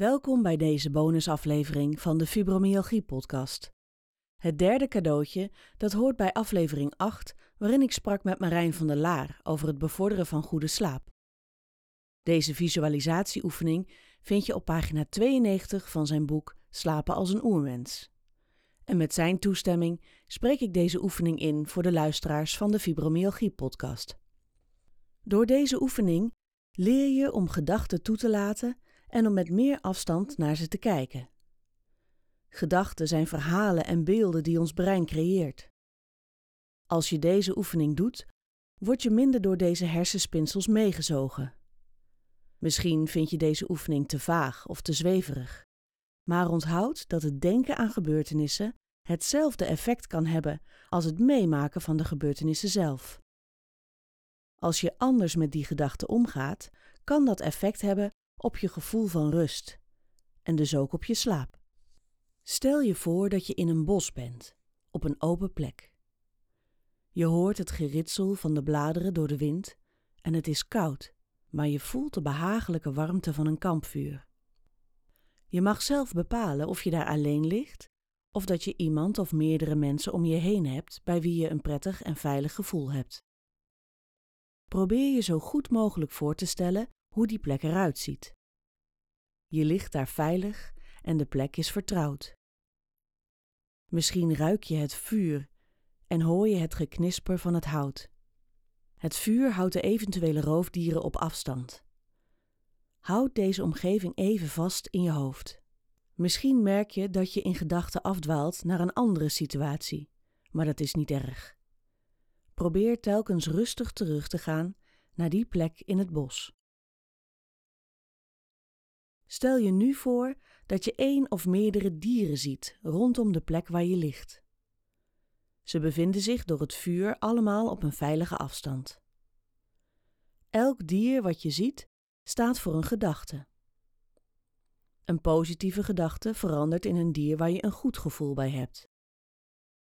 Welkom bij deze bonusaflevering van de Fibromyalgie podcast. Het derde cadeautje dat hoort bij aflevering 8, waarin ik sprak met Marijn van der Laar over het bevorderen van goede slaap. Deze visualisatieoefening vind je op pagina 92 van zijn boek Slapen als een oermens. En met zijn toestemming spreek ik deze oefening in voor de luisteraars van de Fibromyalgie podcast. Door deze oefening leer je om gedachten toe te laten en om met meer afstand naar ze te kijken. Gedachten zijn verhalen en beelden die ons brein creëert. Als je deze oefening doet, word je minder door deze hersenspinsels meegezogen. Misschien vind je deze oefening te vaag of te zweverig, maar onthoud dat het denken aan gebeurtenissen hetzelfde effect kan hebben als het meemaken van de gebeurtenissen zelf. Als je anders met die gedachten omgaat, kan dat effect hebben op je gevoel van rust en dus ook op je slaap. Stel je voor dat je in een bos bent, op een open plek. Je hoort het geritsel van de bladeren door de wind en het is koud, maar je voelt de behagelijke warmte van een kampvuur. Je mag zelf bepalen of je daar alleen ligt of dat je iemand of meerdere mensen om je heen hebt bij wie je een prettig en veilig gevoel hebt. Probeer je zo goed mogelijk voor te stellen hoe die plek eruit ziet. Je ligt daar veilig en de plek is vertrouwd. Misschien ruik je het vuur en hoor je het geknisper van het hout. Het vuur houdt de eventuele roofdieren op afstand. Houd deze omgeving even vast in je hoofd. Misschien merk je dat je in gedachten afdwaalt naar een andere situatie, maar dat is niet erg. Probeer telkens rustig terug te gaan naar die plek in het bos. Stel je nu voor dat je één of meerdere dieren ziet rondom de plek waar je ligt. Ze bevinden zich door het vuur allemaal op een veilige afstand. Elk dier wat je ziet staat voor een gedachte. Een positieve gedachte verandert in een dier waar je een goed gevoel bij hebt.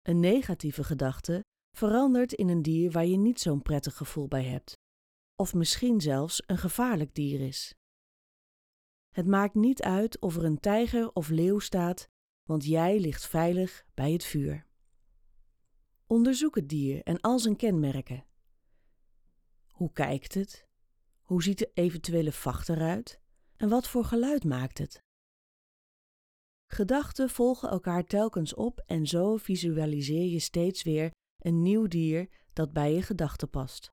Een negatieve gedachte verandert in een dier waar je niet zo'n prettig gevoel bij hebt, of misschien zelfs een gevaarlijk dier is. Het maakt niet uit of er een tijger of leeuw staat, want jij ligt veilig bij het vuur. Onderzoek het dier en al zijn kenmerken. Hoe kijkt het? Hoe ziet de eventuele vacht eruit? En wat voor geluid maakt het? Gedachten volgen elkaar telkens op en zo visualiseer je steeds weer een nieuw dier dat bij je gedachten past.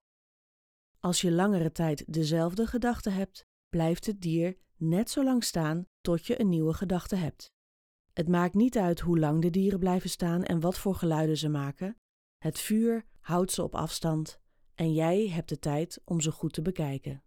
Als je langere tijd dezelfde gedachte hebt, blijft het dier net zo lang staan tot je een nieuwe gedachte hebt. Het maakt niet uit hoe lang de dieren blijven staan en wat voor geluiden ze maken. Het vuur houdt ze op afstand en jij hebt de tijd om ze goed te bekijken.